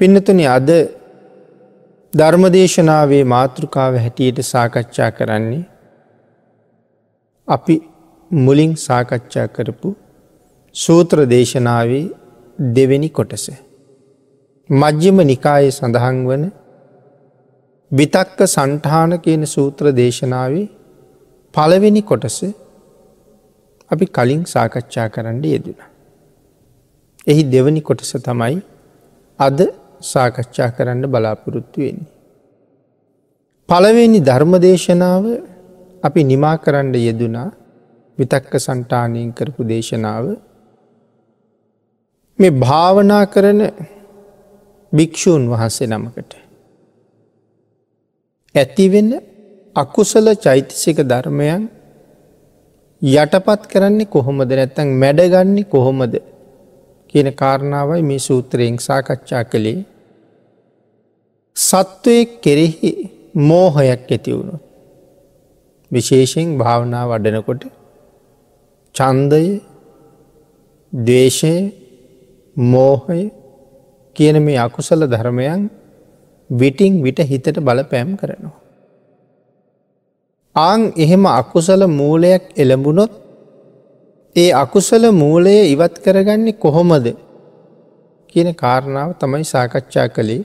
පින්නතුන අද ධර්මදේශනාවේ මාතෘකාව හැටියට සාකච්ඡා කරන්නේ අපි මුලින් සාකච්ඡා කරපු සූත්‍ර දේශනාවේ දෙවෙනි කොටස. මජ්්‍යම නිකායේ සඳහන් වන විතක්ක සන්ටාන කියන සූත්‍ර දේශනාවේ පළවෙනි කොටස අපි කලින් සාකච්ඡා කරන්න යෙදුණ. එහි දෙවනි කොටස තමයි අද සාකච්ඡා කරන්න බලාපොරොත්තු වෙන්නේ. පළවෙනි ධර්මදේශනාව අපි නිමා කරන්න යෙදුනා විතක්ක සන්ටානයෙන් කරපු දේශනාව මේ භාවනා කරන භික්‍ෂූන් වහන්සේ නමකට. ඇතිවෙන්න අකුසල චෛතසික ධර්මයන් යටපත් කරන්නේ කොහොමද නැත්තැන් මැඩගන්නේ කොහොමද කියන කාරණාවයි මේ සූත්‍රයෙන් සාකච්ඡා කළේ සත්වය කෙරෙහි මෝහයක් ඇති වුණු. විශේෂයෙන් භාවනා වඩනකොට චන්දය දේශය මෝහය කියන මේ අකුසල ධර්මයන් විටිං විට හිතට බල පැම් කරනවා. ආං එහෙම අකුසල මූලයක් එළඹුණොත් ඒ අකුසල මූලය ඉවත් කරගන්නේ කොහොමද කියන කාරණාව තමයි සාකච්ඡා කළේ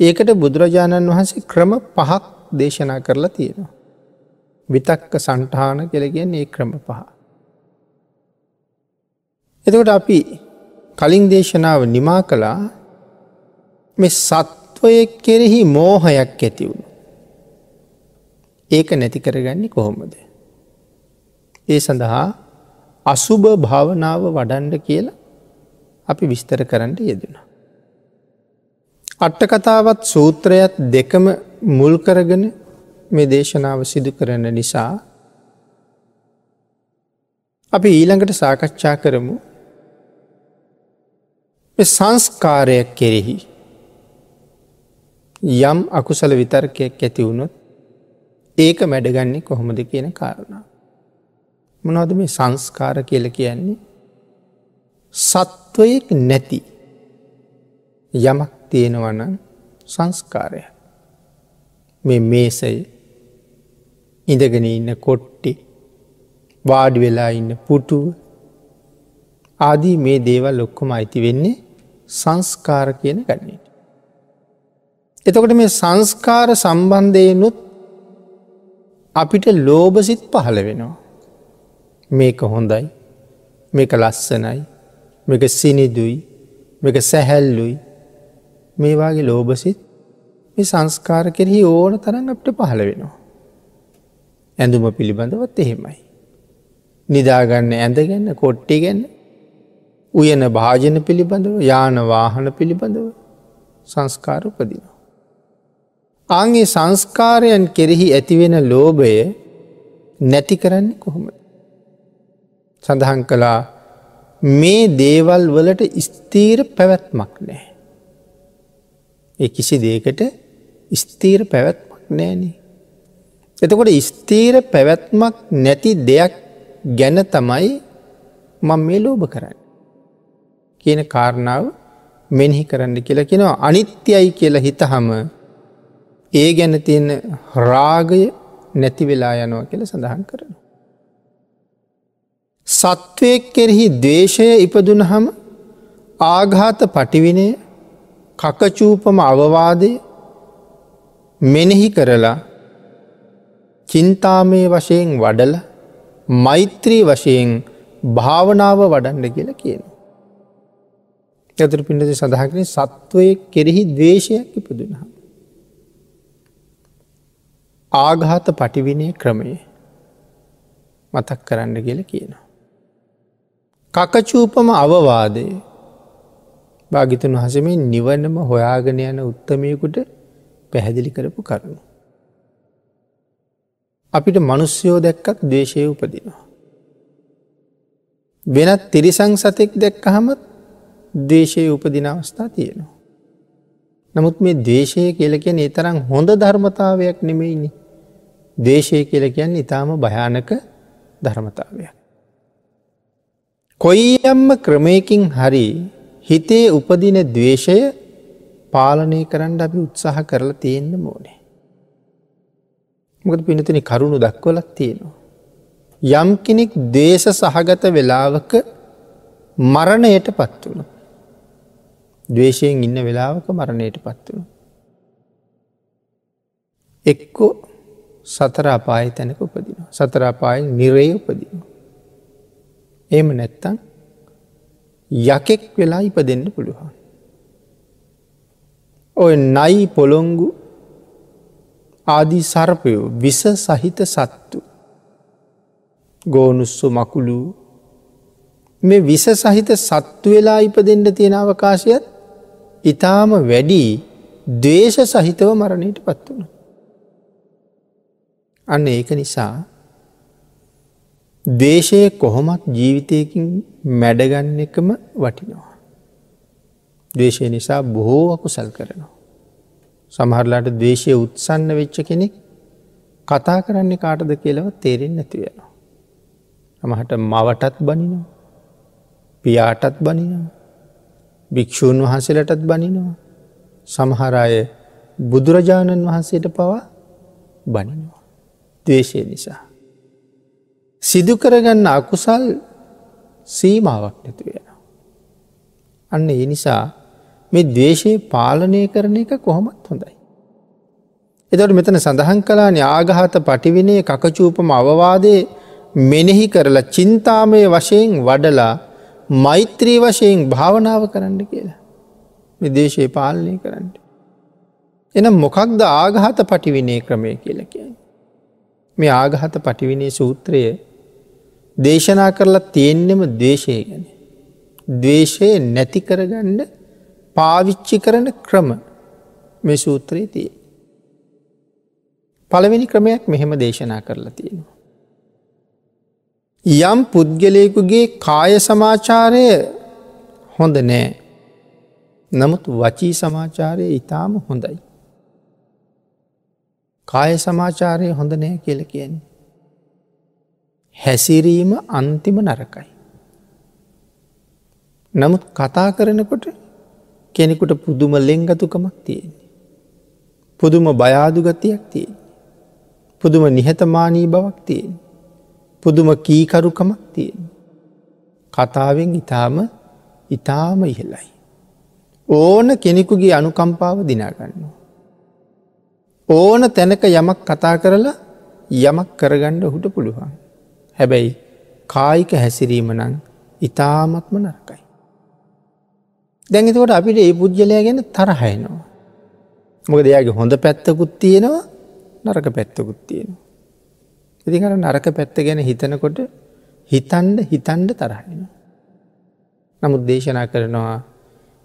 ඒකට බුදුරජාණන් වහන්සේ ක්‍රම පහක් දේශනා කරලා තියෙනවා. විතක්ක සන්ටාන කෙළගෙන් ඒ ක්‍රම පහ. එතකොට අපි කලින් දේශනාව නිමා කළා මෙ සත්වය කෙරෙහි මෝහයක් ඇතිවුණු. ඒක නැති කරගන්නේ කොහොමද. ඒ සඳහා අසුභ භාවනාව වඩන්ඩ කියලා අපි විස්තර කරන්න යෙදෙන. අට්ටකතාවත් සූත්‍රයත් දෙකම මුල් කරගෙන මේ දේශනාව සිදු කරන නිසා අපි ඊළඟට සාකච්ඡා කරමු සංස්කාරයක් කෙරෙහි යම් අකුසල විතර්කයක් ඇති වුණොත් ඒක මැඩගන්නේ කොහොමද කියන කාරණාව. මොනවද මේ සංස්කාර කියල කියන්නේ සත්වයෙක් නැති යමක් තියෙනවන සංස්කාරය මේ මේසය ඉඳගෙන ඉන්න කොට්ටි වාඩි වෙලා ඉන්න පුටුව ආදී මේ දේවල් ලොක්කොම අයිති වෙන්නේ සංස්කාර කියන ගන්නේ. එතකොට මේ සංස්කාර සම්බන්ධයනුත් අපිට ලෝබසිත් පහළ වෙනවා. මේක හොඳයි මේක ලස්සනයි මේක සිනිදුයි මේක සැහැල්ලුයි මේවාගේ ලෝබසිත් මේ සංස්කාර කෙරෙහි ඕන තරන් අපට පහළ වෙනවා. ඇඳුම පිළිබඳවත් එහෙමයි. නිදාගන්න ඇඳගන්න කොට්ටි ගැන්න උයන භාජන පිළිබඳව යාන වාහන පිළිබඳව සංස්කාර උපදිනවා. ආගේ සංස්කාරයන් කෙරෙහි ඇතිවෙන ලෝභය නැති කරන්නේ කොහොමද. සඳහන් කළා මේ දේවල් වලට ස්තීර පැවැත්මක් නෑ. ඒ කිසි දේකට ස්තීර පැවැත්මක් නෑනේ. එතකොට ස්තීර පැවැත්මක් නැති දෙයක් ගැන තමයි මං මේ ලෝභ කරන්න. කියන කාරණාව මෙනෙහි කරන්න කියලා කෙනවා අනිත්‍යයි කියලා හිතහම ඒ ගැන තියෙන රාගය නැති වෙලා යනවා කියල සඳහන් කරනවා. සත්වයක් කෙරෙහි දේශය ඉපදුනහම ආඝාත පටිවිනය කකචූපම අවවාදය මෙනෙහි කරලා චින්තාමය වශයෙන් වඩල මෛත්‍රී වශයෙන් භාවනාව වඩන්ඩ කියල කියන. ඇතුර පිඩති සඳහකන සත්වය කෙරෙහි දේශයක් ඉපදුනහම. ආඝාත පටිවිනය ක්‍රමයේ මතක් කරන්න කියල කියනවා. කකචූපම අවවාදය භාගිතන් වහසමේ නිවනම හොයාගෙන යන උත්තමයකුට පැහැදිලි කරපු කරුණු. අපිට මනුස්්‍යයෝ දැක්කක් දේශය උපදිනවා. වෙනත් තිරිසං සතෙක් දැක්කහමත් දේශය උපදින අවස්ථා තියෙනවා. නමුත් මේ දේශය කියලකෙන තරම් හොඳ ධර්මතාවයක් නෙමෙයිනි. දේශය කියලකයන් ඉතාම භයානක ධර්මතාවයක්. කොයියම්ම ක්‍රමයකින් හරි හිතේ උපදින දවේශය පාලනය කරන්න අපි උත්සාහ කරලා තියෙන්න්න මෝනේ. මොකද පිනතින කරුණු දක්වලක් තියෙනවා. යම් කෙනෙක් දේශ සහගත වෙලාවක මරණයට පත් වුණු. දවේශයෙන් ඉන්න වෙලාවක මරණයට පත් වුණු. එක්කෝ සතරාපාය තැනක උපදින. සතරාපාය නිරේ උපදින. ඒම නැත්තං යකෙක් වෙලා ඉප දෙන්න පුළුවන්. ඔය නයි පොළොංගු ආදී සර්පයෝ විස සහිත සත්තු ගෝනුස්සු මකුළු මේ විස සහිත සත්තු වෙලා ඉපදෙන්ට තියෙන අවකාශයත් ඉතාම වැඩි දේශ සහිතව මරණයට පත් වුණ. අන්න ඒක නිසා දේශය කොහොමත් ජීවිතයකින් මැඩගන්න එකම වටිනවා. දේශය නිසා බොහෝ අකුසල් කරනවා. සමහරලාට දේශය උත්සන්න වෙච්ච කෙනෙක් කතා කරන්නේ කාටද කියලව තේරෙන් නැතිවෙනවා. මහට මවටත් බනිනවා පියාටත් බනිනවා භික්‍ෂූන් වහන්සේලටත් බනිනවා සමහරය බුදුරජාණන් වහන්සේට පවා බනිනවා. දේශය නිසා. සිදු කරගන්න අකුසල් සීමාවක් නැතු වෙන. අන්න ඒ නිසා මේ දේශයේ පාලනය කරන එක කොහොමත් හොඳයි. එතට මෙතන සඳහන් කලා න්‍යාගහත පටිවිනේ කකචූපම අවවාදේ මෙනෙහි කරලා චින්තාමය වශයෙන් වඩලා මෛත්‍රී වශයෙන් භාවනාව කරන්න කියලා. විදේශය පාලනය කරන්න. එනම් මොකක්ද ආගහත පටිවිනේ ක්‍රමය කියල කිය. මේ ආගහත පටිවිනේ සූත්‍රය දේශනා කරලා තියෙන්නෙම දේශය ගැන. දවේශය නැති කරගන්න පාවිච්චි කරන ක්‍රම මේ සූත්‍රයේ තිය. පළවෙනි ක්‍රමයක් මෙහෙම දේශනා කරලා තියෙනවා. යම් පුද්ගලයකුගේ කාය සමාචාරය හොඳ නෑ. නමුත් වචී සමාචාරය ඉතාම හොඳයි. කාය සමාචාරය හොඳ නෑ කියල කියන්නේ. හැසිරීම අන්තිම නරකයි. නමුත් කතා කරනකොට කෙනෙකුට පුදුම ලෙංගතුකමක් තියෙන්නේ. පුදුම බයාදු ගතියක් තියෙන්. පුදුම නිහතමානී බවක් තියෙන්. පුදුම කීකරුකමක් තියෙන්. කතාවෙන් ඉතාම ඉතාම ඉහලයි. ඕන කෙනෙකුගේ අනුකම්පාව දිනාගන්නවා. ඕන තැනක යමක් කතා කරලා යමක් කරගණ්ඩ හුට පුළුවන්. හැබැයි කායික හැසිරීම නං ඉතාමත්ම නරකයි. දැඟතකොට අපිට ඒ පුද්ගලය ගැන තරහයනවා. මොක දෙයාගේ හොඳ පැත්තකුත් තියෙනවා නරක පැත්තකුත් තියෙනවා. ඉතිකර නරක පැත්ත ගැන හිතනකොට හිතන්ඩ හිතන්ඩ තරහෙන. නමුත් දේශනා කරනවා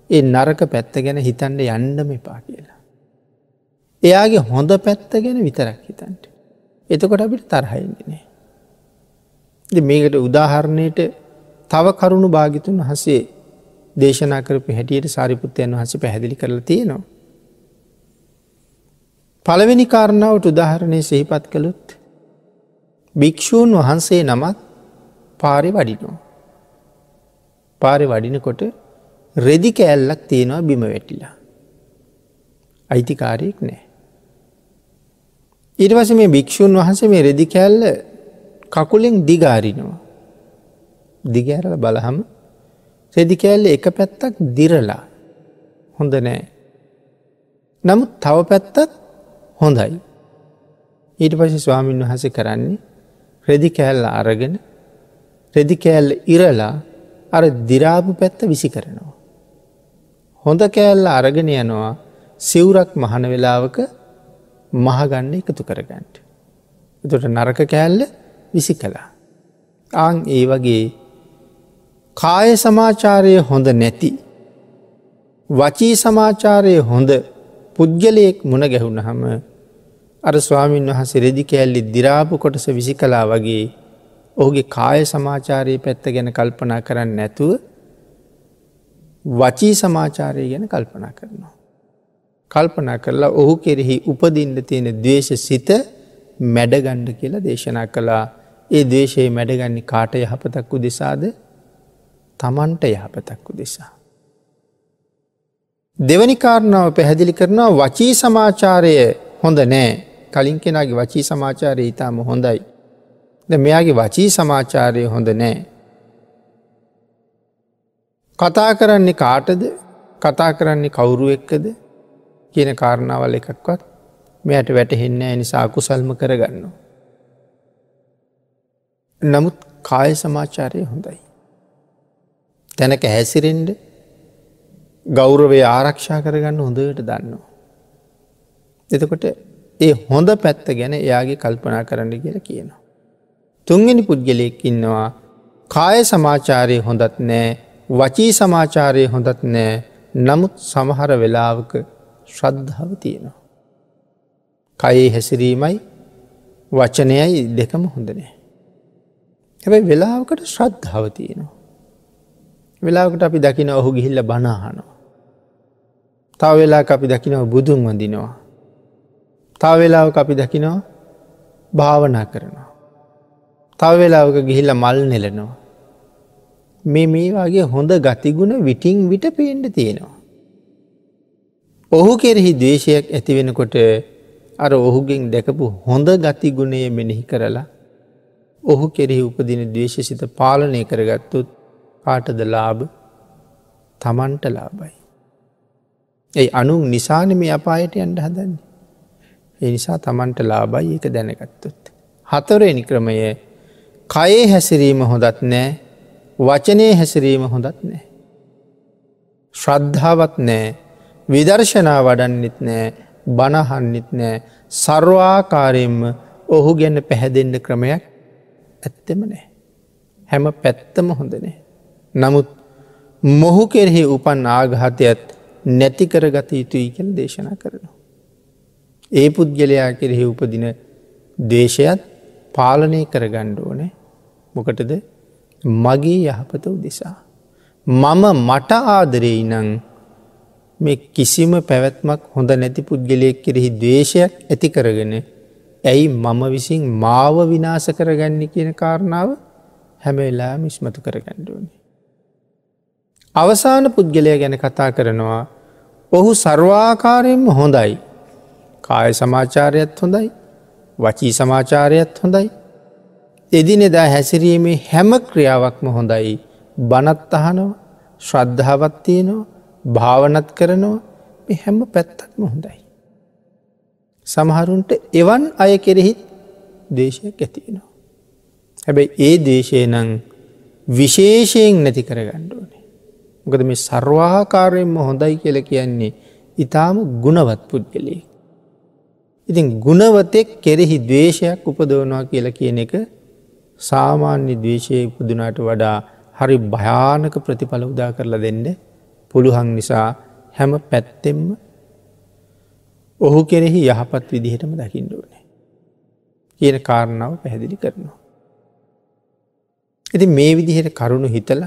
ඒ නරක පැත්ත ගැන හිතන්ඩ යන්ඩම එපා කියලා. එයාගේ හොඳ පැත්ත ගැන විතරක් හිතන්ට. එතකොට අපිට තරහයින්නේ. මේකට උදාහරණයට තව කරුණු භාගිතුන් හසේ දේශනා කරපු හැටියට සාරිපුත්තයන් වහස පැහැදිලි කරලා තියෙනවා. පළවෙනි කාරණාවට උදාහරණය සහිපත් කළුත් භික්‍ෂූන් වහන්සේ නමත් පාරි වඩිනෝ. පාරි වඩිනකොට රෙදි කෑල්ලක් තියෙනවා බිම වැටිලා. අයිතිකාරයෙක් නෑ. ඉරිවස මේ භික්‍ෂූන් වහන්සේ මේ රෙදි කෑල්ල කකුලෙන් දිගාරිනවා. දිගෑරල බලහම රෙදි කෑල්ල එක පැත්තක් දිරලා හොඳ නෑ. නමුත් තව පැත්තත් හොඳයි. ඊට පශ ස්වාමීන් වහස කරන්නේ රෙදි කෑල්ල අරගෙන රෙදි කෑල්ල ඉරලා අර දිරාපු පැත්ත විසි කරනවා. හොඳ කෑල්ල අරගෙන යනවා සිවුරක් මහන වෙලාවක මහගන්න එකතු කරගන්නට. එතොට නරක කෑල්ල විසි කළා. ආං ඒ වගේ කාය සමාචාරය හොඳ නැති. වචී සමාචාරය හොඳ පුද්ගලයෙක් මුණ ගැහුණ හම අර ස්වාමීන් වහස රෙදි කෑල්ලි දිරාපු කොටස විසි කලා වගේ ඔහුගේ කාය සමාචාරයේ පැත්ත ගැන කල්පනා කරන්න නැතුව වචී සමාචාරය ගැන කල්පනා කරනවා. කල්පනා කරලා ඔහු කෙරෙහි උපදින්න තියෙන දවේශ සිත මැඩගණ්ඩ කියලා දේශනා කළා ඒ දේශයේ මැඩගන්නේ කාට යහපතක්කු දෙසාද තමන්ට යහපතක්කු දෙසා. දෙවනි කාරණාව පැහැදිලි කරනවා වචී සමාචාරය හොඳ නෑ කලින් කෙනගේ වචී සමාචාරය ඉතාම හොඳයි. ද මෙයාගේ වචී සමාචාරය හොඳ නෑ. කතා කරන්නේ කාටද කතා කරන්නේ කවුරු එක්කද කියන කාරණාවල් එකක්වත් මෙයට වැටහෙන්න නිසා කුසල්ම කරගන්නවා. නමුත් කාය සමාචාරය හොඳයි. තැනක හැසිරෙන්ඩ ගෞරවය ආරක්ෂා කරගන්න හොඳට දන්නවා. එතකොට ඒ හොඳ පැත්ත ගැන එයාගේ කල්පනා කරන්න කියලා කියනවා. තුන්ගනි පුද්ගලයෙක් ඉන්නවා කාය සමාචාරය හොඳත් නෑ වචී සමාචාරය හොඳත් නෑ නමුත් සමහර වෙලාවක ශ්‍රද්ධාව තියෙනවා. කයේ හැසිරීමයි වචනයයි දෙකම හොඳ නෑ. හැබැයි වෙලාවකට ශ්‍රද්ධාව තියෙනවා. වෙලාකට අපි දකින ඔහු ගිහිල්ල බනාහනවා. තව වෙලා අපි දකිනව බුදුන් වඳිනවා. තව වෙලාවක අපි දකිනවා භාවනා කරනවා. තව වෙලාවක ගිහිල්ල මල් නෙලනවා. මේ මේ වගේ හොඳ ගතිගුණ විටිං විට පේන්ඩ තියෙනවා. ඔහු කෙරෙහි දේශයක් ඇතිවෙනකොට අර ඔහුගෙන් දැකපු හොඳ ගතිගුණය මෙනෙහි කරලා ඔහු කෙරෙහි උපදින දේශසිත පාලනය කරගත්තුත් කාටද ලාභ තමන්ට ලාබයි. ඒ අනු නිසාන මේ අපායට යන්ට හදන්නේ. ඒ නිසා තමන්ට ලාබයි එක දැනගත්තුත්. හතරෙනි ක්‍රමය කයේ හැසිරීම හොඳත් නෑ වචනය හැසිරීම හොඳත් නෑ. ශ්‍රද්ධාවත් නෑ විදර්ශනා වඩන්නෙත් නෑ බණහන්නෙත් නෑ සර්වාකාරයෙන්ම ඔහු ගැන්න පැහැදෙන්ඩ ක්‍රමයක් ඇත්තෙම නෑ. හැම පැත්තම හොඳනේ. නමුත් මොහු කෙරෙහි උපන් ආගහතයත් නැතිකරගත යුතුයි කැන දේශනා කරනවා. ඒ පුද්ගලයා කෙරෙහි උපදින දේශයත් පාලනය කරගණ්ඩ ඕනේ මොකටද මගේ යහපත උදෙසා. මම මට ආදරෙයි නං මේ කිසිම පැවැත්මක් හොඳ නැති පුද්ගලයෙක් කෙරෙහි දේශයක් ඇති කරගෙන ඇයි මම විසින් මාව විනාස කරගන්න කියන කාරණාව හැමවෙලා මිස්මතු කරගණ්ඩුවනි. අවසාන පුද්ගලය ගැන කතා කරනවා ඔහු සර්වාකාරයෙන්ම හොඳයි. කාය සමාචාරයත් හොඳයි. වචී සමාචාරයත් හොඳයි. එදිනෙදා හැසිරීමේ හැම ක්‍රියාවක්ම හොඳයි. බනත් අහනවා ශ්‍රද්ධාවත් තියෙනවා භාවනත් කරනවා. හැම පැත්තක්ම හොඳයි. සමහරුන්ට එවන් අය කෙරෙහිත් දේශයක් ඇතිවෙනවා. හැබැයි ඒ දේශය නං විශේෂයෙන් නැති කරගණ්ඩුවනේ. මොකද මේ සර්වාකාරයෙන්ම හොඳයි කියල කියන්නේ ඉතාම ගුණවත් පුද්ගලේ. ඉතින් ගුණවතෙක් කෙරෙහි දවේශයක් උපදවනවා කියලා කියන එක සාමාන්‍ය දවේශය උපදුනාට වඩා හරි භයානක ප්‍රතිඵල උදා කරලා දෙන්න පුළුහන් නිසා හැම පැත්තෙම්ම ඔහු කෙරෙහි යහපත් විදිහටම දකිින්ඩුවනේ. කියන කාරණාව පැහැදිලි කරනවා. ඉති මේ විදිහට කරුණු හිතල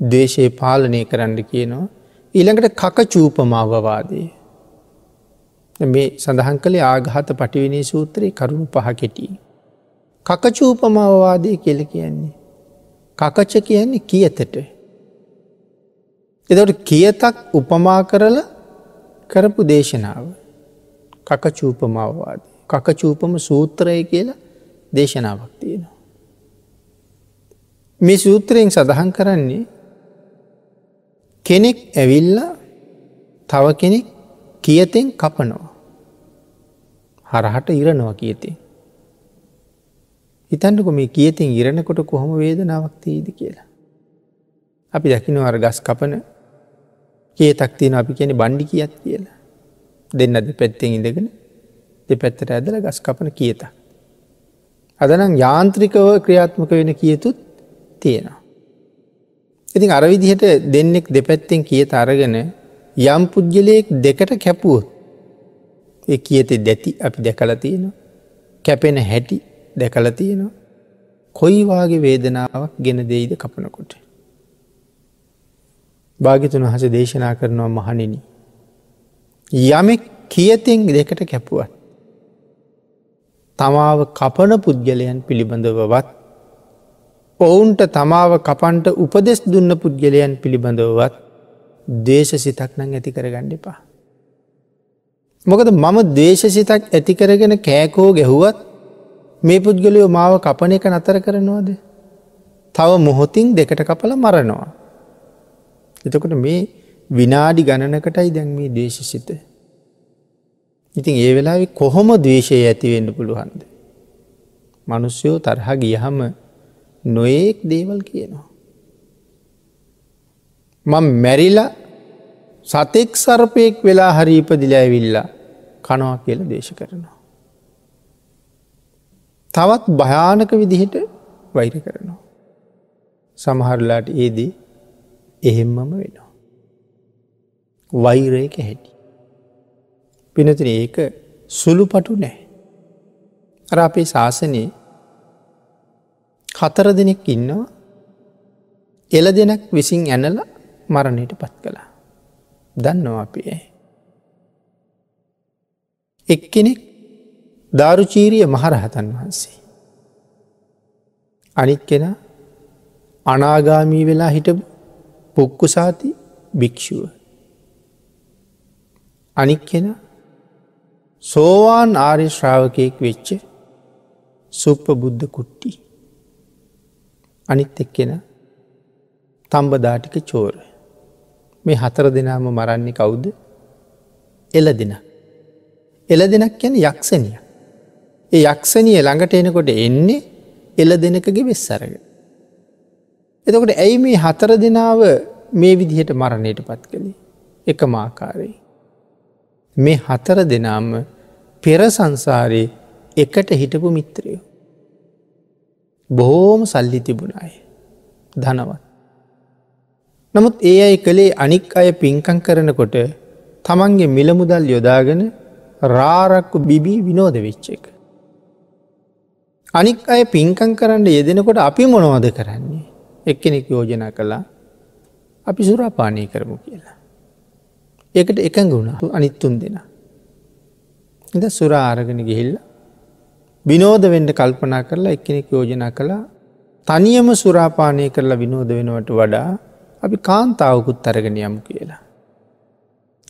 දේශය පාලනය කරන්න කියනවා ඊළඟට කක චූපමාවවාදය. මේ සඳහන් කළේ ආගහත පටිවිනී සූත්‍රයේ කරුණු පහ කෙටී. කකචූපමවවාදය කියල කියන්නේ. කකච කියන්නේ කියතට. එදට කියතක් උපමා කරලා කරපු දේශනාව. කකචූපමවවාද. කකචූපම සූත්‍රය කියලා දේශනාවක් තියෙනවා. මේ සූත්‍රයෙන් සඳහන් කරන්නේ කෙනෙක් ඇවිල්ල තව කෙනෙක් කියතෙන් කපනවා. හරහට ඉරනවා කියතේ. හිතන්ටකො මේ කියතින් ඉරණකොට කොහොම වේදනාවක් තිීද කියලා. අපි දකිනව අර ගස් කපන කියතක් තියෙන අපි කියන බණ්ඩි කියත් කියලා. දෙන්න දෙ පැත්තෙන් ඉඳගෙන දෙපැත්තට ඇදල ගස් කපන කියත. අදනම් යාන්ත්‍රිකව ක්‍රියාත්මක වෙන කියතුත් තියෙනවා. ඉතින් අරවිදිහට දෙන්නෙක් දෙපැත්තෙන් කියත අරගෙන යම් පුද්ගලයෙක් දෙකට කැපුවොත් ඒ කියතෙ දැති අපි දැකල තියෙනවා කැපෙන හැටි දැකල තියෙනවා කොයිවාගේ වේදනාවක් ගෙන දෙයිද කපනකොට. භාගිතුන් වහස දේශනා කරනවා මහනිනි. යමෙක් කියතිෙන් දෙකට කැපුවත්. තමාව කපන පුද්ගලයන් පිළිබඳවවත් ඔවුන්ට තමාව කපන්ට උපදෙස් දුන්න පුද්ගලයන් පිළිබඳවවත් දේශ සිතක් නං ඇති කරගන්න එපා. මොකද මම දේශ සිතක් ඇති කරගෙන කෑකෝ ගැහුවත් මේ පුද්ගලයෝ මාව කපන එක නතර කරනවාද. තව මොහොතින් දෙකට කපල මරනවා. එතකොට මේ විනාඩි ගණනකටයි දැන් මේ දේශසිත. ඉතින් ඒ වෙලා කොහොම දවේශය ඇතිවෙන්න පුළුවන්ද. මනුස්්‍යයෝ තරහ ගියහම නොයෙක් දේවල් කියනවා. මං මැරිලා සතෙක් සර්පයෙක් වෙලා හරීපදිල ඇවිල්ලා කනවා කියල දේශ කරනවා. තවත් භයානක විදිහට වෛර කරනවා. සමහරලාට ඒදී එහෙම්මම වෙනවා. වෛරයක හැටි. පිනතින ඒක සුළු පටු නෑ. අර අපේ ශාසනයේ හතර දෙනෙක් ඉන්නවා එල දෙනක් විසින් ඇනල මරණයට පත් කළා. දන්නවා අපි ඇ. එක්කෙනෙක් ධාරුචීරිය මහරහතන් වහන්සේ. අනිත් කෙන අනාගාමී වෙලා හිටපු පුක්කුසාති භික්‍ෂුව. අනික් කෙන සෝවාන් ආර්ය ශ්‍රාවකයෙක් වෙච්ච සුප්ප බුද්ධ කුට්ටි. අනිත් එක්කෙන තම්බදාටික චෝර. මේ හතර දෙනාම මරන්නේ කවුද එල දෙන. එල දෙනක් යැන යක්ෂණිය. ඒ යක්ෂණිය ළඟට එනකොට එන්නේ එල දෙනකගේ වෙස්සරග. එතකොට ඇයි මේ හතර දෙනාව මේ විදිහට මරණයට පත් කළේ එක මාකාරයි. මේ හතර දෙනාම පෙර සංසාරයේ එකට හිටපු මිත්‍රයෝ. බොහෝම සල්ලි තිබුණයි ධනවත්. නමුත් ඒ අයි කළේ අනික් අය පින්කං කරනකොට තමන්ගේ මිලමුදල් යොදාගෙන රාරක්කු බිබී විනෝද වෙච්ච එක. අනික් අය පින්කං කරන්න යෙදෙනකොට අපි මොනවද කරන්නේ එක්කෙනෙක් යෝජනා කළා අපි සුරාපානය කරමු කියලා. ඒකට එකඟ වුණා අනිත්තුන් දෙෙන. ඉද සුරා ආරගෙන ගිහිල්ල විනෝද වෙන්ඩ කල්පනා කරලා එක්කෙනෙක් යෝජනා කළා තනියම සුරාපානය කරලා විනෝද වෙනවට වඩා අපි කාන්තාවකුත් අරගෙන යමු කියලා.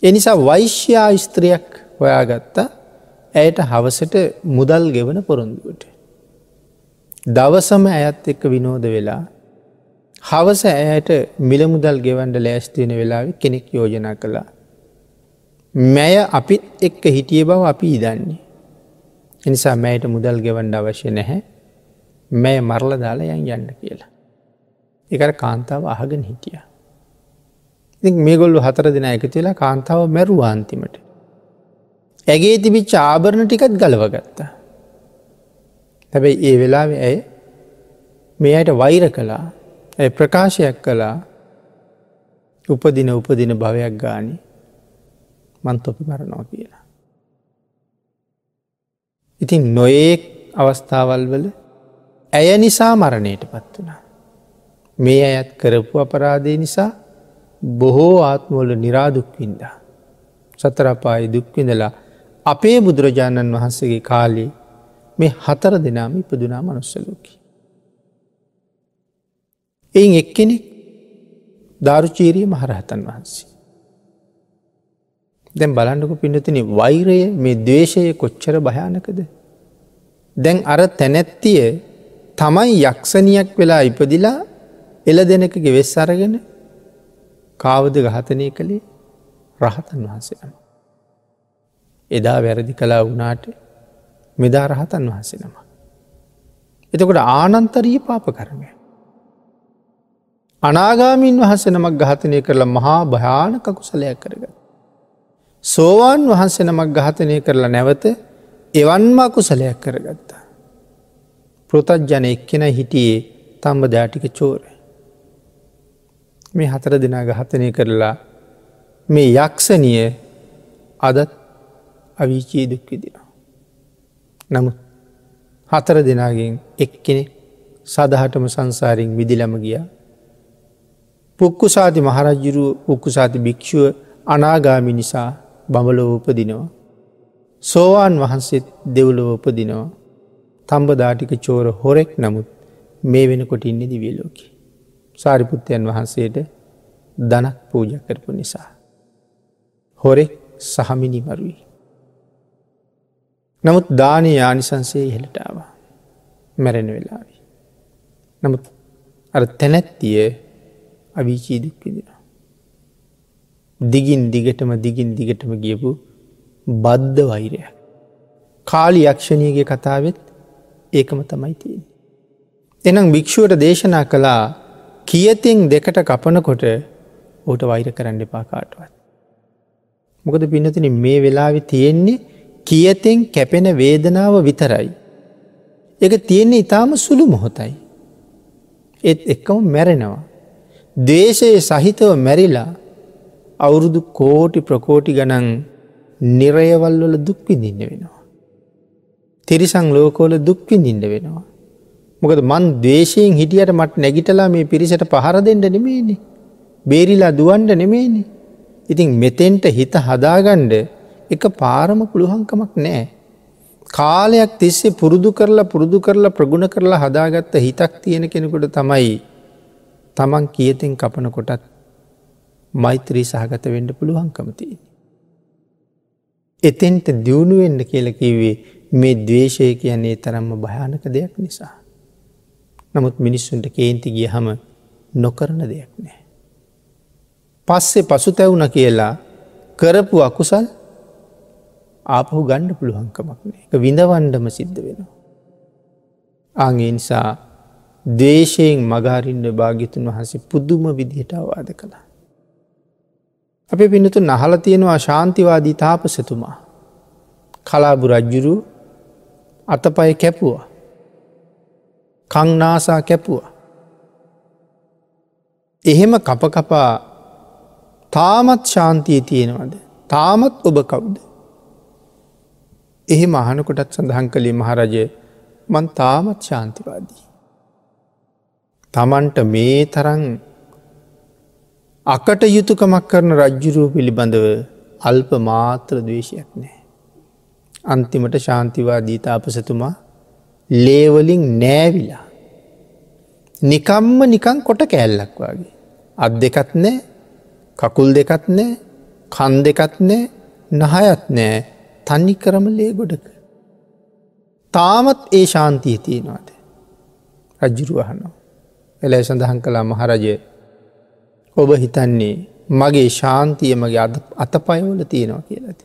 එනිසා වෛශ්‍යා ස්ත්‍රියක් හොයාගත්තා ඇයට හවසට මුදල් ගෙවන පොරොන්දුවට. දවසම ඇයත් එක්ක විනෝද වෙලා හවස ඇයට මිලමුදල් ගෙවන්ඩ ලෑස්තියෙන වෙලාව කෙනෙක් යෝජනා කළා. මැය අපිත් එක්ක හිටිය බව අපි ඉදන්නේ. එනිසා මෑයට මුදල් ගෙවන්ඩ අවශ්‍ය නැහැ මෑ මරල දාලා යන් යන්න කියලා. එකට කාන්තාව අහගෙන හිටිය. ඉ මේගොල්ලු හතර දෙන එකතිලා කාන්තාව මැරුවාන්තිමට. ඇගේ තිබිච්ච ආභරණ ටිකත් ගලවගත්තා. හැබැයි ඒ වෙලාව ඇය මෙයට වෛර කලා ඇ ප්‍රකාශයක් කළා උපදින උපදින භවයක් ගානි මන් තොපි මරණවා කියලා. ඉතින් නොඒක් අවස්ථාවල් වල ඇය නිසා මරණයට පත් වනා. මේ අයත් කරපු අපරාධය නිසා බොහෝ ආත්මෝල නිරාදුක්වින්දා. සතරපායි දුක්විඳලා අපේ බුදුරජාණන් වහන්සේගේ කාලේ මේ හතර දෙනාම ඉපදුනා මනුස්සලෝකි. එයින් එක්කෙනෙක් ධාරුචීරිය මහරහතන් වහන්සේ. දැන් බලන්නක පිඩතින වෛරය මේ දේශය කොච්චර භයානකද. දැන් අර තැනැත්තිය තමයි යක්ෂණයක් වෙලා ඉපදිලා එල දෙනකගේ වෙස් අරගෙන කාවද ගහතනය කළේ රහතන් වහන්සේනම. එදා වැරදි කලා වුණාට මෙදා රහතන් වහන්සෙනම. එතකොට ආනන්තරීය පාප කරමය. අනාගාමීන් වහස නමක් ගහතනය කරලා මහා භයානක කුසලයක් කරගත්. සෝවාන් වහන්සේ නමක් ගහතනය කරලා නැවත එවන්මා කුසලයක් කරගත්තා. පෘතජ්ජන එක්කෙන හිටියේ තම්බ ධාටික චෝරය. මේ හතර දෙනා ගහතනය කරලා මේ යක්ෂණිය අදත් අවිචී දුක්විදිනවා. නමුත් හතර දෙනාගෙන් එක්කෙනෙ සදහටම සංසාරින් විදිලම ගියා පුක්කුසාති මහරජ්ජුරුව උක්කුසාති භික්‍ෂුව අනාගාමි නිසා බඹලෝ උපදිනවා. සෝවාන් වහන්සේත් දෙව්ලෝ උපදිනවා. තම්බදාටික චෝර හොරෙක් නමුත් මේ වෙනකොට ඉන්න දිවියලෝකි. සාරිපුත්තයන් වහන්සේට දනක් පූජ කරපු නිසා. හොරෙක් සහමිනි මරුයි. නමුත් දානය යානිසන්සේ ඉහළටාව මැරෙන වෙලාවි. නමුත් අර තැනැත්තිය අවිචී දුක්විදිෙන. දිගින් දිගටම දිගින් දිගටම ගියපු බද්ධ වෛරයක්. කාලි යක්ෂණයගේ කතාවෙත් ඒකම තමයි තියෙන්. එනම් භික්‍ෂුවට දේශනා කළා කියතින් දෙකට කපනකොට ඕට වෛර කරන්න එපා කාටවත්. මොකද පිනතින මේ වෙලාවෙ තියෙන්නේ කියතෙන් කැපෙන වේදනාව විතරයි. එක තියෙන්නේ ඉතාම සුළු මොහොතයි. එත් එක්කම මැරෙනවා. දේශයේ සහිතව මැරිලා අවුරුදු කෝටි ප්‍රකෝටි ගනන් නිරයවල්වල දුක්විඳින්න වෙනවා. තිරිසං ලෝකෝල දුක්විඳින්න වෙනවා. මොකද මන් දේශයෙන් හිටියට මට නැගිටලා මේ පිරිසට පහර දෙන්න නෙමේනි. බේරිලා දුවන්ඩ නෙමේනි. ඉතින් මෙතෙන්ට හිත හදාගණ්ඩ එක පාරම පුළුවන්කමක් නෑ. කාලයක් තිස්සේ පුරුදු කරලා පුරුදු කරලා ප්‍රගුණ කරලා හදාගත්ත හිතක් තියෙන කෙනෙකුට තමයි තමන් කියතෙන් කපන කොටත් මෛත්‍රී සහගත වෙන්ඩ පුළුවන්කමතියි. එතෙන්ට දියුණුවෙන්ඩ කියලකිවේ මේ දවේශය කියන්නේ තරම්ම භයානක දෙයක් නිසා. නමුත් මිනිස්සුන්ට කේන්ති ගිය හම නොකරන දෙයක් නෑ. පස්සේ පසු තැවුණ කියලා කරපු අකුසල් ආපහු ගණ්ඩ පුළුවන්කමක් නෑ එක විඳවන්ඩම සිද්ධ වෙනවා. ආගේ නිසා දේශයෙන් මගාරින්ඩ භාගිතුන් වහන්සේ පුද්දුම විදිහට අවාද කළා. අප පිනතු නහල තියෙනවා ශාන්තිවාදී තාපසතුමා. කලාබු රජ්ජුරු අතපය කැපුවා. කංනාසා කැපුවා. එහෙම කපකපා තාමත් ශාන්තිය තියෙනවද. තාමත් ඔබ කවුද. එහෙම අහනකොටත් සඳහන් කළේ මහරජය මන් තාමත් ශාන්තිවාදී. තමන්ට මේ තරන් අකට යුතුකමක් කරන රජ්ජුරුව පිළිබඳව අල්ප මාත්‍ර දවේශයක් නෑ. අන්තිමට ශාන්තිවාදී තාපසතුමා ලේවලින් නෑවිලා. නිකම්ම නිකං කොට කෑල්ලක් වගේ. අත් දෙකත් නෑ කකුල් දෙකත් නෑ කන් දෙකත් නෑ නහයත් නෑ තන්නි කරම ලේ ගොඩක. තාමත් ඒ ශාන්තිය තියෙනවාද. රජ්ජුරුවහනවා. එලයි සඳහන් කලා මහරජය ඔබ හිතන්නේ මගේ ශාන්තිය මගේ අද අතපයවල තියෙනවා කියලති.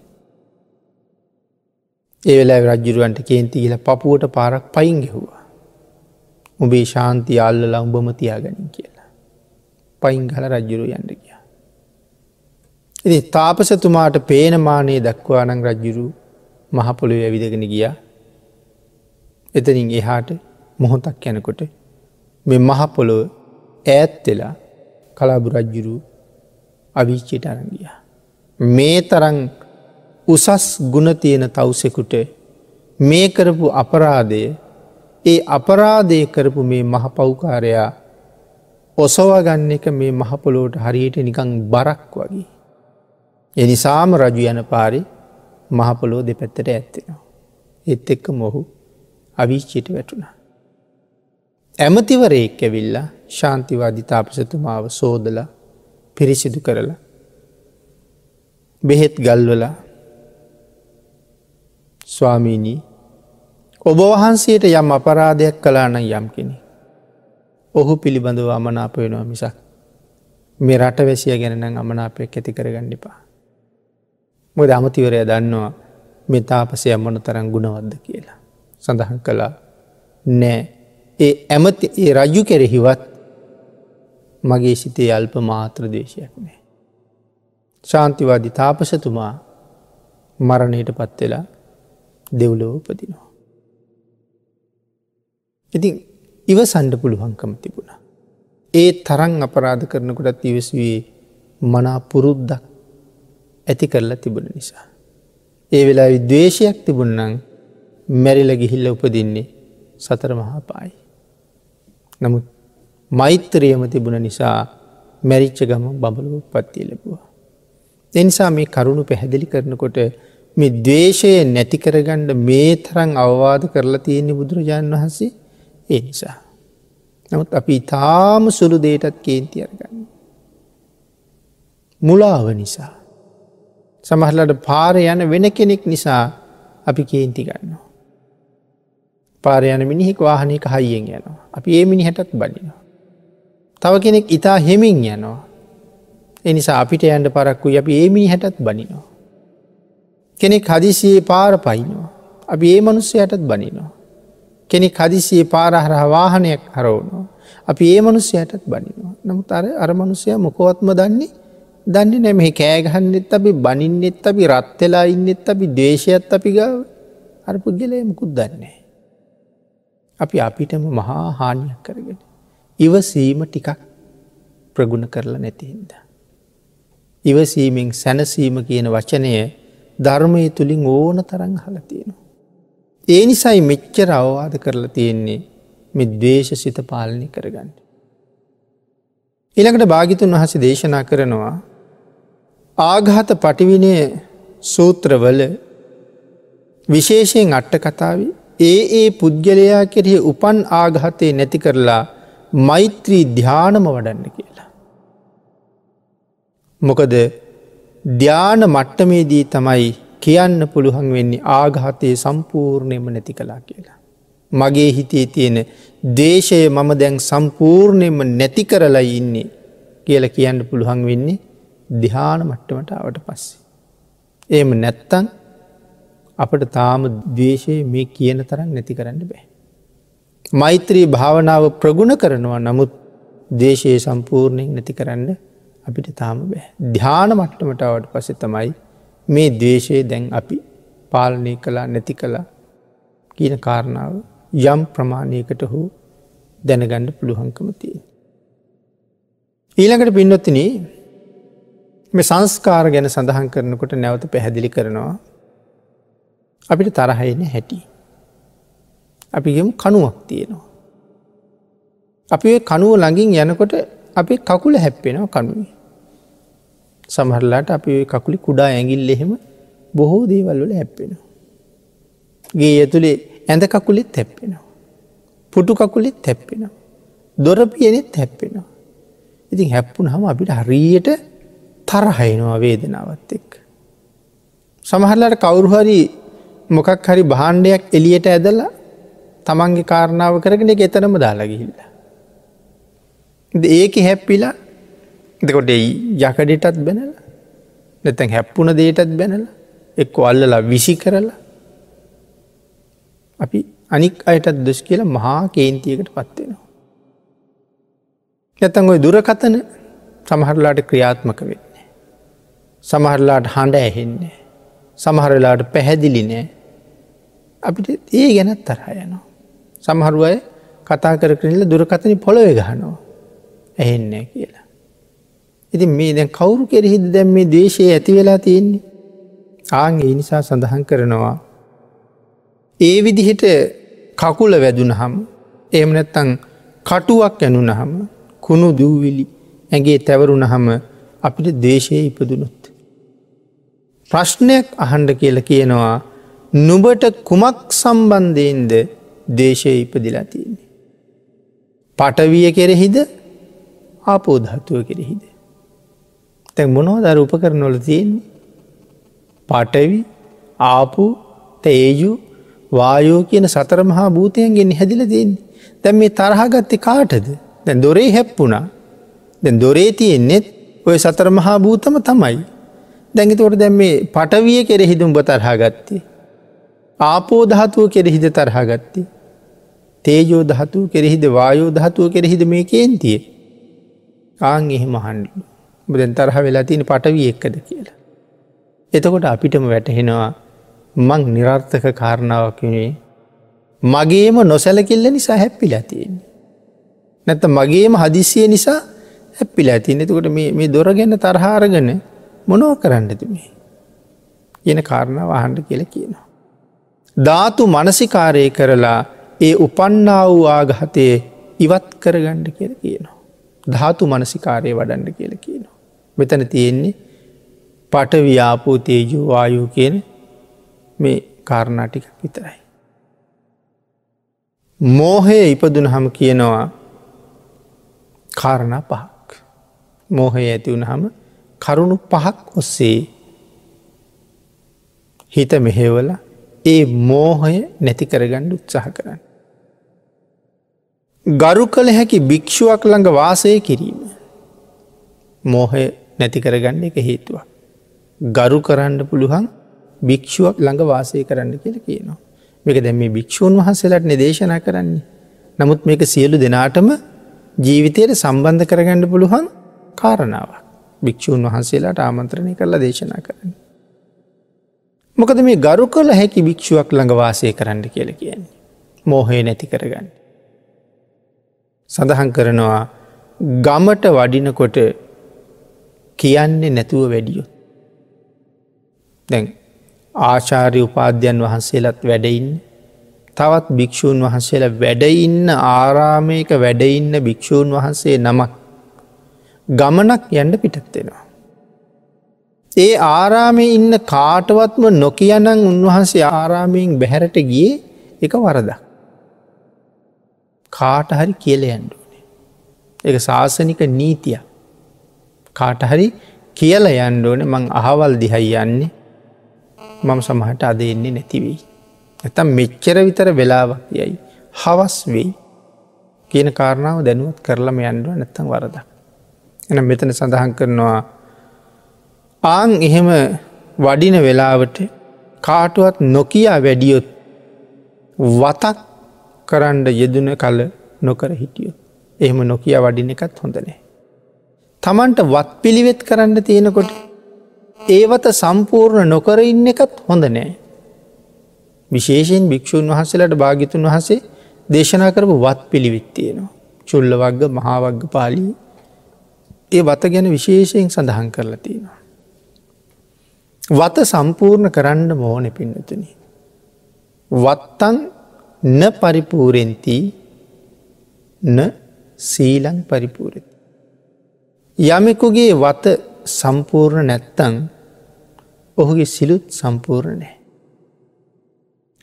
ඒ වෙලා රජ්ජුරුවන්ට කේන්ති කියල පපුුවට පාරක් පයින් ගෙහවා. උබේ ශාන්තිය අල්ලලා උඹම තියාගනින් කියලා. පයින් හල රජ්ජුරු යන්න කිය. ඉති තාපසතුමාට පේනමානයේ දක්වා නං රජ්ජුරු මහපොළොව ඇවිදගෙන ගිය එතනින් එහාට මොහොතක් යැනකොට මෙ මහපොළොව ඈත්වෙලා කලාබු රජ්ජුරු අවිච්චයට අරගිය. මේ තරන් උසස් ගුණ තියෙන තවසෙකුට මේ කරපු අපරාධය ඒ අපරාධය කරපු මේ මහ පව්කාරයා ඔසවගන්න එක මේ මහපොලෝට හරියට නිකං බරක් වගේ. එනිසාම රජු යන පාරි මහපොලෝ දෙපැත්තට ඇත්තෙනවා. එත් එක්ක මොහු අවිච්චිට වැටුණ. ඇමතිවරයෙක් ඇවිල්ලා ශාන්තිවාධි තාපසතුමාව සෝදල පිරිසිදු කරලා. බෙහෙත් ගල්වලා ස්වාමීනී ඔබ වහන්සේට යම් අපරාධයක් කලාන යම් කෙනෙ. ඔහු පිළිබඳව අමනාප වෙනවා මිසක් මේ රට වැසිය ගැනනම් අමනාපයක් ඇති කරගණ්ඩිපා. මොද අමතිවරය දන්නවා මෙ තාපසය අම්මන තරන් ගුණවද්ද කියලා. සඳහන් කළා නෑ ඒ ඇමති ඒ රජු කෙරෙහිවත් මගේ සිතේ අල්ප මාත්‍ර දේශයක් නෑ. ශාන්තිවාදි තාපසතුමා මරණයට පත්වෙලා දෙව්ලෝ උපදිනවා. ඉතින් ඉව සණ්ඩ පුළුවන්කම තිබුණා. ඒ තරන් අපරාධ කරනකොටත් ඉවස්වේ මනා පුරුද්දක් ඇති කරලා තිබුණ නිසා. ඒ වෙලා විද්වේශයක් තිබුන්නන් මැරිල ගිහිල්ල උපදින්නේ සතර මහා පායි. නමුත් මෛත්‍රයම තිබුණ නිසා මැරිච්ච ගම බබලු පත්තිය ලැබවා. එනිසා මේ කරුණු පැහැදිලි කරනකොට මේ දවේශය නැති කරගණ්ඩ මේ තරං අවවාද කරලා තියෙන්නේ බුදුරජාණන් වහන්සේ ඒ නිසා. නමුත් අපි තාම සුළු දේටත් කේන්ති අරගන්න. මුලාව නිසා. සමහලට පාර යන වෙන කෙනෙක් නිසා අපි කේන්ති ගන්නවා. පාර යන මිනිහෙක් වාහනයක හයියෙන් යනවා. අපි ඒ මිනිහටත් බලිනවා. තව කෙනෙක් ඉතා හෙමින් යනවා. එනිසා අපිට යන්ට පරක්කු අපි ඒ මිනිහටත් බනිනවා. කෙනෙක් හදිසියේ පාර පයිනවා. අපි ඒ මනුස්සයටත් බනිනවා. කෙනෙක් හදිසියේ පාරහරහ වාහනයක් හරවුණවා. අපි ඒ මනුස්සයටත් බනිනවා. නමුත් අර අරමනුසය මොකොවත්ම දන්නේ දන්නේ නැමෙහි කෑගහන්නෙත් අපි බනින්නෙත් අපි රත්වෙලා ඉන්නෙත් අපි දේශයත් අපි ගාව අර පුද්ගලය මුකුත් දන්නේ. අපි අපිටම මහා හානියක් කරගෙන. ඉවසීම ටිකක් ප්‍රගුණ කරලා නැතිහින්ද. ඉවසීමෙන් සැනසීම කියන වචනය ධර්මය තුළින් ඕන තරං හල තියෙනවා. ඒ නිසයි මෙච්චර අවවාද කරලා තියෙන්නේ මෙ දවේශ සිත පාලනය කරගන්න. ඉළඟට භාගිතුන් වහස දේශනා කරනවා ආඝාත පටිවිනය සූත්‍රවල විශේෂයෙන් අට්ට කතාව ඒ ඒ පුද්ගලයා කෙරෙහි උපන් ආඝාතය නැති කරලා මෛත්‍රී ධ්‍යානම වඩන්න කියලා. මොකද ධ්‍යාන මට්ටමේදී තමයි කියන්න පුළුවන් වෙන්නේ ආඝාතයේ සම්පූර්ණයම නැති කලා කියලා. මගේ හිතේ තියෙන දේශය මම දැන් සම්පූර්ණයම නැති කරලා ඉන්නේ කියල කියන්න පුළුවන් වෙන්නේ දිහාන මට්ටමට අවට පස්සේ. ඒම නැත්තන් අපට තාම දේශය මේ කියන තරම් නැති කරන්න බෑ. මෛත්‍රී භාවනාව ප්‍රගුණ කරනවා නමුත් දේශයේ සම්පූර්ණයෙන් නැති කරන්න අපිට තාම බෑ. ධ්‍යාන මට්ටමටාවට පසෙ තමයි මේ දේශයේ දැන් අපි පාලනය කලා නැති කලා කියන කාරණාව යම් ප්‍රමාණයකට හෝ දැනගණ්ඩ පුළුවන්කම තිය. ඊළඟට පින්නොත්තින මේ සංස්කාර ගැන සඳහන් කරනකොට නැවත පැහැදිලි කරනවා අපිට තරහයන හැටි. අපිගෙම කනුවක් තියෙනවා. අපි කනුව ළඟින් යනකොට අපි කකුල හැප්පෙනවා කනුවේ. සමහරලාට අපි කකුලි කුඩා ඇගිල් එහෙම බොහෝ දේවල් වල හැප්පෙනවා. ගේ ඇතුළේ ඇඳ කකුලෙත් හැප්පෙනවා. පුටු කකුලෙත් හැප්පෙනවා. දොරපියනෙත් හැප්පෙනවා. ඉතින් හැප්පුන හම අපිට හරියට තරහයිනවා වේදනාවත් එක්. සමහරලාට කවුරුහරි මොකක් හරි බාණ්ඩයක් එලියට ඇදලා තමන්ගේ කාරණාව කරගෙන එක එතනම දාලගිහිල්ල. ඒක හැප්පිලා දෙකොට යකඩටත් බැනල නැතැන් හැප්පුන දේටත් බැනල එක්ක අල්ලලා විසි කරලා අපි අනික් අයටත් දොස් කියලා මහා කේන්තියකට පත්වෙනවා. නැතන් ඔය දුරකතන සමහරලාට ක්‍රියාත්මක වෙන්නේ. සමහරලාට හඬ ඇහෙන්නේ. සමහරලාට පැහැදිලි නෑ අපිට ඒ ගැනත් තරහ යනවා. සමහරු අය කතා කර කරල දුරකතන පොළොව ගහනවා ඇහෙන්නේ කියලා. ඉතින් මේ දැන් කවුරු කෙරෙහිද දැම් මේ දේශය ඇති වෙලා තියෙන්නේ. ආං ඒ නිසා සඳහන් කරනවා. ඒ විදිහට කකුල වැදුන හම එම නැත්තං කටුවක් ඇනුන හම කුණු දූවිලි ඇගේ තැවරුණ හම අපිට දේශය ඉපදුනුත්. ප්‍රශ්නයක් අහන්ඩ කියල කියනවා නුබට කුමක් සම්බන්ධයෙන්ද දේශය ඉපදිලා තියන්නේ. පටවිය කෙරෙහිද ආපෝධහත්තුව කෙරෙහිද. තැන් මොනෝ දර උපකරනොල තියෙන්නේ. පටවි ආපු තේජු වායෝ කියන සතර මහා භූතයන්ගෙන් හැදිල දෙන්නේ. දැන් මේ තරහගත්ත කාටද දැන් දොරේ හැප්පුුණා දැන් දොරේ තියෙන්නෙත් ඔය සතර මහා භූතම තමයි. දැඟතවට දැන් මේ පටවිය කෙරෙහිදුම්ඹ තරහාගත්තේ. ආපෝ දහතුව කෙරෙහිද තරහාගත්තේ. තේජෝ දහතුව කෙරෙහිද වායෝ දහතුව කෙරෙහිද මේ කේන්තිය. ආං එහෙම හන්ඩු බදැන් තරහ වෙලා තියෙන පටවිය එක්කද කියලා. එතකොට අපිටම වැටහෙනවා මං නිරර්ථක කාරණාවක් වනේ මගේම නොසැලකිල්ල නිසා හැප්පිලා තියෙන්නේ. නැත මගේම හදිසිය නිසා හැප්පිලා තියන්න එතකොට මේ දොර ගැන්න තරහාරගන මොනෝ කරන්නද මේ. කියන කාරණාව අහන්ඩ කියල කියනවා. ධාතු මනසිකාරය කරලා ඒ උපන්නා වූ ආගහතය ඉවත් කරගණ්ඩ කියල කියනවා. ධාතු මනසිකාරය වඩන්ඩ කියල කියනවා. මෙතන තියෙන්නේ පටව්‍යාපූ තේජූ වායූ කියන මේ කාරණාටික විතරයි. මෝහය ඉපදුන හම කියනවා කාරණා පහක්. මෝහය ඇති වුණ හම කරුණු පහක් ඔස්සේ හිත මෙහෙවල ඒ මෝහය නැති කරගණ්ඩ උත්සාහ කරන්න. ගරු කළ හැකි භික්‍ෂුවක් ළඟ වාසය කිරීම. මෝහය නැති කරගන්න එක හේතුවක්. ගරු කරන්න පුළුවන් භික්‍ෂුවක් ළඟ වාසය කරන්න කියල කියනවා. මේක දැම මේ භික්‍ෂූන් වහන්සේලට නිදේශනා කරන්නේ. නමුත් මේක සියලු දෙනාටම ජීවිතයට සම්බන්ධ කරගන්න පුළුවන් කාරණාවක්. භික්‍ෂූන් වහන්සේලාට ආමන්ත්‍රණය කරලා දේශනා කරන්න. මොකද මේ ගරු කළ හැකි භික්ෂුවක් ළඟ වාසය කරන්න කියල කියන්නේ. මෝහය නැති කරගන්න. සඳහන් කරනවා ගමට වඩිනකොට කියන්නේ නැතුව වැඩියෝ. දැන් ආචාරය උපාධ්‍යයන් වහන්සේලත් වැඩඉන්න තවත් භික්‍ෂූන් වහන්සේලා වැඩඉන්න ආරාමයක වැඩඉන්න භික්‍ෂූන් වහන්සේ නමක් ගමනක් යන්න පිටත්වෙනවා. ඒ ආරාමය ඉන්න කාටවත්ම නොකියනං උන්වහන්සේ ආරාමයෙන් බැහැරට ගිය එක වරද. කාට හරි කියල යන්ඩුවනේ. එක ශාසනික නීතිය කාට හරි කියල යන්ඩෝන මං අහවල් දිහයි යන්නේ මම සමහට අද එන්නේ නැතිවෙයි. ඇතම් මෙච්චර විතර වෙලාවක් යයි හවස් වෙයි කියන කාරණාව දැනුවත් කරලම යන්ඩුව නැත්තම් වරද. එන මෙතන සඳහන් කරනවා ආං එහෙම වඩින වෙලාවට කාටුවත් නොකයා වැඩියොත් වතක් කරන්ඩ යෙදන කල නොකර හිටියෝ. එහෙම නොකිය වඩින එකත් හොඳනෑ. තමන්ට වත් පිළිවෙත් කරන්න තියෙනකොට ඒවත සම්පූර්ණ නොකර ඉන්න එකත් හොඳ නෑ. විශේෂයෙන් භික්‍ෂූන් වහන්සේලට භාගිතුන් වහසේ දේශනා කරපු වත් පිළිවිත්තියෙනවා. චුල්ල වග්ග මහාවග්ග පාලී ඒ වත ගැන විශේෂයෙන් සඳහන් කරලා තියෙනවා. වත සම්පූර්ණ කරන්න මෝන පින්නතුනි. වත්තන් න පරිපූරෙන්ති න සීලං පරිපූරති. යමෙකුගේ වත සම්පූර්ණ නැත්තං ඔහුගේ සිලුත් සම්පූර්ණ නෑ.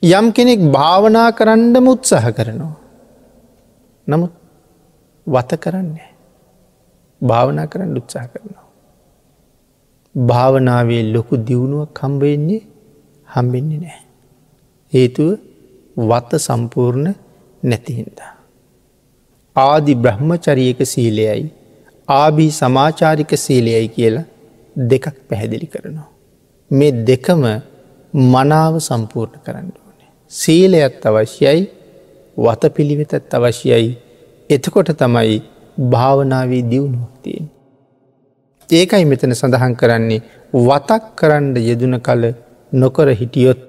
යම් කෙනෙක් භාවනා කරන්නම උත්සාහ කරනවා. නමුත් වත කරන්නේ. භාවනා කරන්න උත්සාහ කරනවා. භාවනාවේ ලොකු දියුණුවක් කම්බවෙන්නේ හම්බෙන්නේ නෑ. හේතුව වත සම්පූර්ණ නැතිහින්දා. ආදි බ්‍රහ්මචරියක සීලයයි ආබී සමාචාරික සීලයයි කියලා දෙකක් පැහැදිලි කරනවා. මේ දෙකම මනාව සම්පූර්ණ කරන්න ඕනේ. සීලයත් අවශ්‍යයි වත පිළිවෙතත් අවශ්‍යයි එතකොට තමයි භාවනාවේ දියුණුවක්තියෙන්. ඒකයි මෙතන සඳහන් කරන්නේ වතක් කරන්න යෙදන කල නොකර හිටියොත්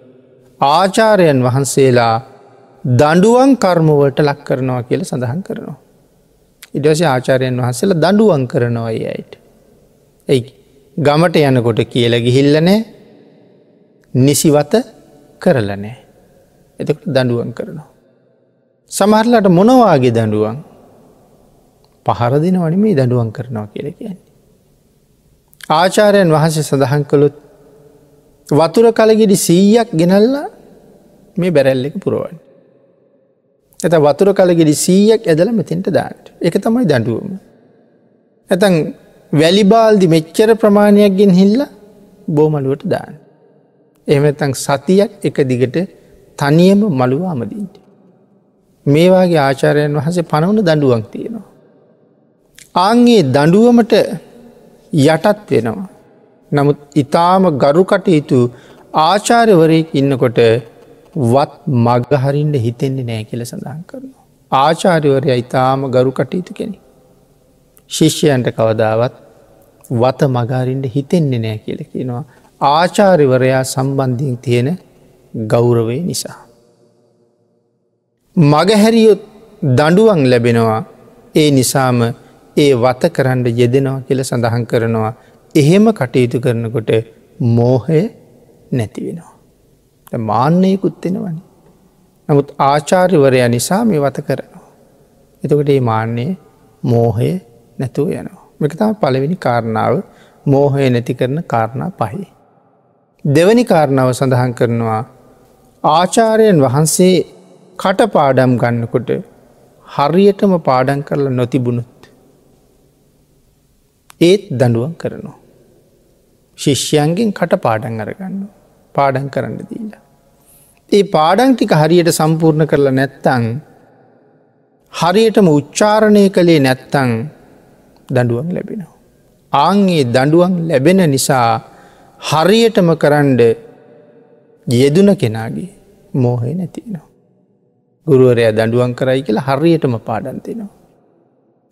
ආචාරයන් වහන්සේලා දඩුවන් කර්මවලට ලක් කරනවා කියල සඳහන් කරනවා. ඉඩස ආචාරයන් වහන්සේල දඩුවන් කරනවා අයට. ඇයි ගමට යනකොට කියල ගිහිල්ලනෑ නිසිවත කරලනෑ. එතකට දඩුවන් කරනවා. සමහරලට මොනවාගේ දඩුවන් පහරදින වනිමේ දඩුවන් කරනවා කියල කියන්නේ. ආචාරයන් වහන්සේ සඳහන් කළොත් වතුර කලගෙඩි සීයක් ගෙනල්ලා මේ බැරැල්ල එක පුරුවන්. ඇත වතුර කලගෙඩි සීයක් ඇදල මෙතින්ට දාට එක තමයි දඩුවම. ඇතන් වැලිබාල්දි මෙච්චර ප්‍රමාණයක් ගෙන් හිල්ල බෝමලුවට දාන්න. එහමතන් සතියක් එක දිගට තනියම මළුව අමදින්ට. මේවාගේ ආචාරයන් වහසේ පනවන දඩුවක් තියෙනවා. ආන්ගේ දඩුවමට යටත් වෙනවා. නමුත් ඉතාම ගරු කටයුතු ආචාරවරයෙක් ඉන්නකොට වත් මගහරින්ට හිතෙන්නේ නෑ කියල සඳහන් කරනවා. ආචාර්යවරය ඉතාම ගරු කටයුතු කෙනෙ. ශිෂ්‍යයන්ට කවදාවත් වත මගාරින්ට හිතෙන්නේ නෑ කියලකිනවා. ආචාරිවරයා සම්බන්ධින් තියෙන ගෞරවය නිසා. මගහැරියොත් දඩුවන් ලැබෙනවා ඒ නිසාම ඒ වත කරන්න යෙදෙනවා කියල සඳහන් කරනවා එහෙම කටයුතු කරනකොට මෝහය නැති වෙනවා. මාන්‍යයකුත්වෙනවනි. නමුත් ආචාර්යවරයා නිසා මේ වත කරනවා. එතකට ඒ මාන්‍යය මෝහය නැතුව යනවා. මෙකතම පළවෙනි කාරණාව මෝහය නැති කරන කාරණා පහහි. දෙවනි කාරණාව සඳහන් කරනවා ආචාරයන් වහන්සේ කටපාඩම් ගන්නකොට හරියටම පාඩන් කරලා නොතිබුණුත් ඒත් දඩුවන් කරනවා. ශිෂ්‍යයන්ගෙන් කට පාඩන් අරගන්න පාඩන් කරන්න දීලා. ඒ පාඩංටික හරියට සම්පූර්ණ කරලා නැත්තං හරියටම උච්චාරණය කළේ නැත්තං දඩුවන් ලැබෙනවා. ආංගේ දඩුවන් ලැබෙන නිසා හරියටම කරන්ඩ යෙදුන කෙනාගේ මෝහය නැතිනවා. ගුරුවරය දඩුවන් කරයි කියලා හරියටම පාඩන්තිනවා.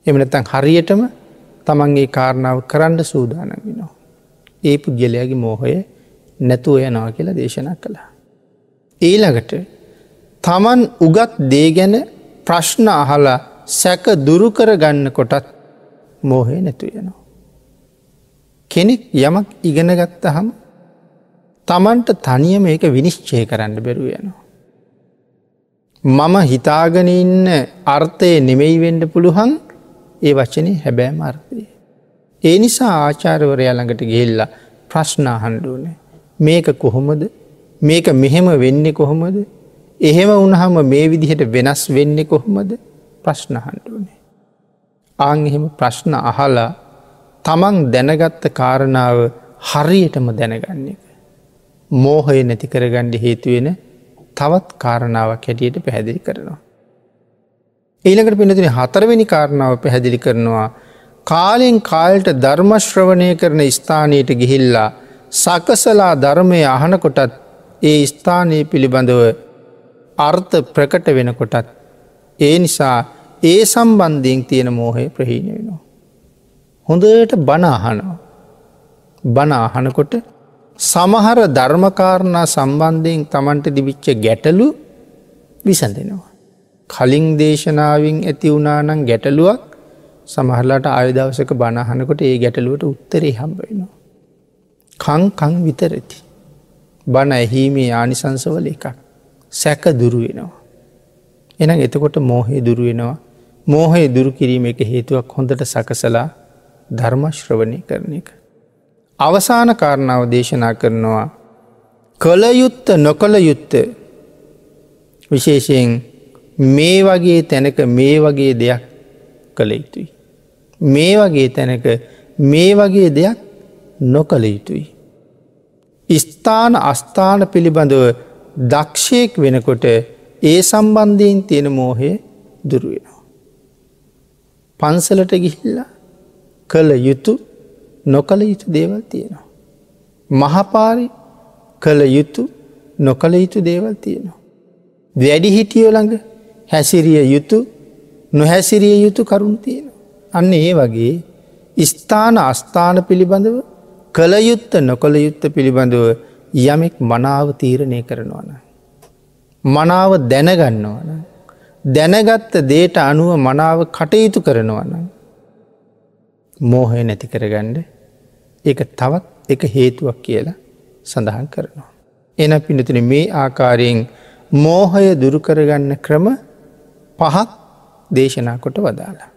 එමනතන් හරියටම තමන්ගේ කාරණාව කරන්න සූදාන වෙනවා. ඒ පුද්ගලයාගේ මෝහය නැතුව යනවා කියලා දේශනා කළා. ඊළඟට තමන් උගත් දේ ගැන ප්‍රශ්න අහලා සැක දුරුකර ගන්න කොටත් මෝහය නැතු යනවා. කෙනෙක් යමක් ඉගෙන ගත්තහම තමන්ට තනියම ඒක විනිශ්චය කරන්න බැරුව යනවා. මම හිතාගෙන ඉන්න අර්ථය නෙමෙයි වෙන්ඩ පුළුවන් ඒ වචනය හැබෑම අර්ථය. ඒ නිසා ආචාරවරය ළඟට ගෙල්ලා ප්‍රශ්නාහන්ඩුවනේ මේක කොහොමද මේක මෙහෙම වෙන්නේ කොහොමද එහෙම උනහම මේ විදිහට වෙනස් වෙන්නේ කොහොමද ප්‍රශ්නහන්ඩුවනේ. ආං එහෙම ප්‍රශ්න අහලා තමන් දැනගත්ත කාරණාව හරියටම දැනගන්න එක. මෝහය නැති කරගණ්ඩ හේතුවෙන තවත් කාරණාවක් හැටියට පැහැදිලි කරනවා. ඊළකට පිනතින හතරවෙනි කාරණාව පැහැදිලි කරනවා කාලෙන් කාල්ට ධර්මශ්‍රවණය කරන ස්ථානයට ගිහිල්ලා සකසලා ධර්මය අහනකොටත් ඒ ස්ථානයේ පිළිබඳව අර්ථ ප්‍රකට වෙනකොටත් ඒ නිසා ඒ සම්බන්ධයෙන් තියෙන මෝහය ප්‍රහීණ වෙනවා. හොඳට බනාහනවා. බනාහනකොට සමහර ධර්මකාරණා සම්බන්ධයෙන් තමන්ට දිවිච්ච ගැටලු විසඳෙනවා. කලින් දේශනාවෙන් ඇති වුණානං ගැටලුවක් සමහරලාට ආයදවසක බණහනකොට ඒ ගැටලුවට උත්තරේ හම්බවෙනවා. කංකං විතරති. බණ ඇහීමේ ආනිසංසවල එකක්. සැක දුරුවෙනවා. එන එතකොට මෝහය දුරුවෙනවා මෝහය දුරු කිරීම එක හේතුවක් හොඳට සකසලා ධර්මශ්‍රවණය කරන එක. අවසාන කාරණාව දේශනා කරනවා කළයුත්ත නොකළ යුත්ත විශේෂයෙන් මේ වගේ තැනක මේ වගේ දෙයක් කළ යුතුයි. මේ වගේ තැනක මේ වගේ දෙයක් නොකළ යුතුයි. ස්ථාන අස්ථාන පිළිබඳව දක්ෂයෙක් වෙනකොට ඒ සම්බන්ධයෙන් තියෙන මෝහය දුරුවෙනවා. පන්සලට ගිහිල්ලා කළ යුතු නොකළ යුතු දේවල් තියෙනවා. මහපාරි කළ යුතු නොකළ යුතු දේවල් තියෙනවා. වැඩි හිටියෝ ළඟ හැසිරිය යුතු නොහැසිරිය යුතු කරුණ තියෙනවා. අන්න ඒ වගේ ස්ථාන අස්ථාන පිළිබඳව කළයුත්ත නොකළ යුත්ත පිළිබඳව යමෙක් මනාව තීරණය කරනවන. මනාව දැනගන්නවන. දැනගත්ත දේට අනුව මනාව කටයුතු කරනවන. මෝහය නැති කරගණ්ඩ එක තවත් එක හේතුවක් කියලා සඳහන් කරනවා. එන පිනතින මේ ආකාරයෙන් මෝහය දුරුකරගන්න ක්‍රම පහක් දේශනා කොට වදාලා.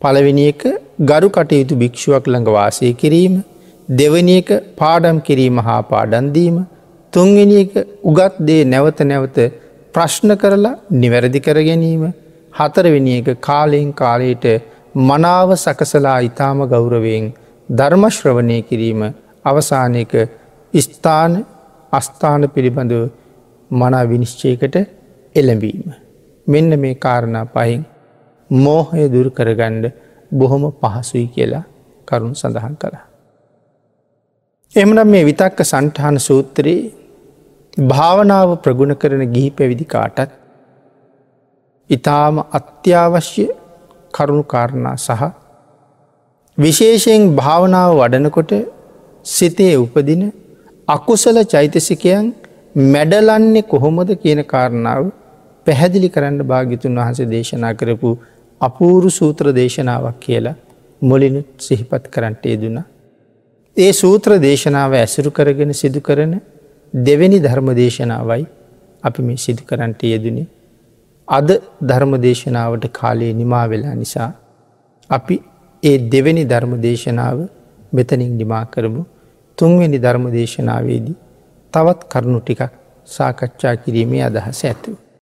පළවෙනි එක ගරු කටයුතු භික්ෂුවක් ළඟ වාසය කිරීම දෙවනි එක පාඩම් කිරීම හා පාඩන්දීම තුන්වෙනි එක උගත් දේ නැවත නැවත ප්‍රශ්න කරලා නිවැරදි කර ගැනීම හතරවෙනි එක කාලයෙන් කාලයට මනාව සකසලා ඉතාම ගෞරවයෙන් ධර්මශ්‍රවණය කිරීම අවසානයක ස්ථාන අස්ථාන පිළිබඳව මනා විනිශ්චයකට එළඹීම. මෙන්න මේ කාරණා පහින් මෝහය දුරු කරගණ්ඩ බොහොම පහසුයි කියලා කරුණු සඳහන් කළා. එමනම් මේ විතක්ක සන්ටහන සූත්‍රයේ භාවනාව ප්‍රගුණ කරන ගිහි පැවිදි කාටත් ඉතාම අත්‍යවශ්‍ය කරුණු කාරණා සහ විශේෂයෙන් භාවනාව වඩනකොට සිතේ උපදින අකුසල චෛතසිකයන් මැඩලන්නේ කොහොමද කියන කාරණාව පැහැදිලි කරන්න භාගිතුන් වහන්සේ දේශනා කරපු අපූරු සූත්‍ර දේශනාවක් කියලා මුලිනුත් සිහිපත් කරන්නට යෙදුන. ඒ සූත්‍ර දේශනාව ඇසුරු කරගෙන සිදු කරන දෙවැනි ධර්ම දේශනාවයි අපි මේ සිදු කරන්නට යෙදනේ. අද ධර්ම දේශනාවට කාලයේ නිමා වෙලා නිසා අපි ඒ දෙවැනි ධර්ම දේශනාව මෙතනින් නිමා කරමු තුන්වෙනි ධර්ම දේශනාවේදී තවත් කරුණු ටිකක් සාකච්ඡා කිරීමේ අදහස ඇතුව.